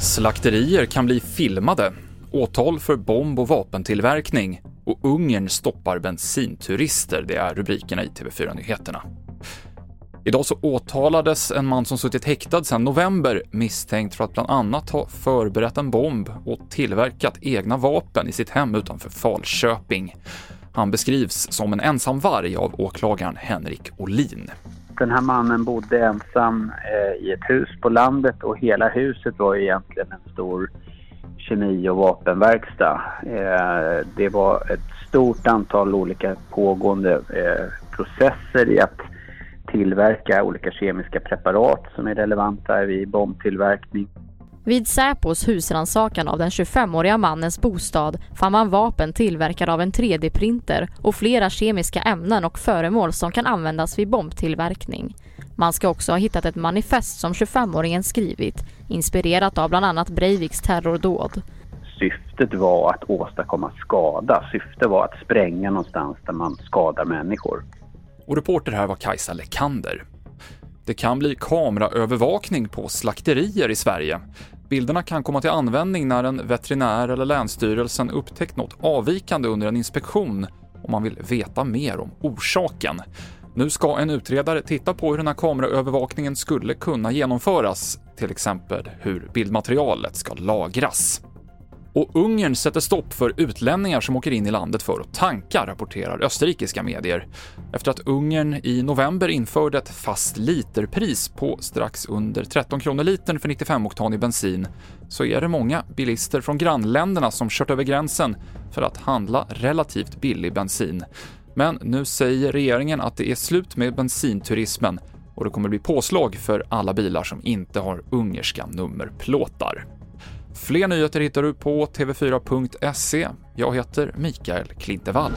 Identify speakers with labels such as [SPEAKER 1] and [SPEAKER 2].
[SPEAKER 1] Slakterier kan bli filmade. Åtal för bomb och vapentillverkning. Och Ungern stoppar bensinturister. Det är rubrikerna i TV4-nyheterna. Idag så åtalades en man som suttit häktad sedan november misstänkt för att bland annat ha förberett en bomb och tillverkat egna vapen i sitt hem utanför Falköping. Han beskrivs som en ensam varg av åklagaren Henrik Olin.
[SPEAKER 2] Den här mannen bodde ensam eh, i ett hus på landet och hela huset var egentligen en stor kemi och vapenverkstad. Eh, det var ett stort antal olika pågående eh, processer i att tillverka olika kemiska preparat som är relevanta vid bombtillverkning.
[SPEAKER 3] Vid Säpos husrannsakan av den 25-åriga mannens bostad fann man vapen tillverkade av en 3D-printer och flera kemiska ämnen och föremål som kan användas vid bombtillverkning. Man ska också ha hittat ett manifest som 25-åringen skrivit, inspirerat av bland annat Breiviks terrordåd.
[SPEAKER 2] Syftet var att åstadkomma skada. Syftet var att spränga någonstans där man skadar människor.
[SPEAKER 1] Och reporter här var Kajsa Lekander. Det kan bli kameraövervakning på slakterier i Sverige. Bilderna kan komma till användning när en veterinär eller länsstyrelsen upptäckt något avvikande under en inspektion om man vill veta mer om orsaken. Nu ska en utredare titta på hur den här kameraövervakningen skulle kunna genomföras, till exempel hur bildmaterialet ska lagras. Och Ungern sätter stopp för utlänningar som åker in i landet för att tanka, rapporterar österrikiska medier. Efter att Ungern i november införde ett fast literpris på strax under 13 kronor litern för 95-oktanig bensin så är det många bilister från grannländerna som kört över gränsen för att handla relativt billig bensin. Men nu säger regeringen att det är slut med bensinturismen och det kommer bli påslag för alla bilar som inte har ungerska nummerplåtar. Fler nyheter hittar du på tv4.se. Jag heter Mikael Klintevall.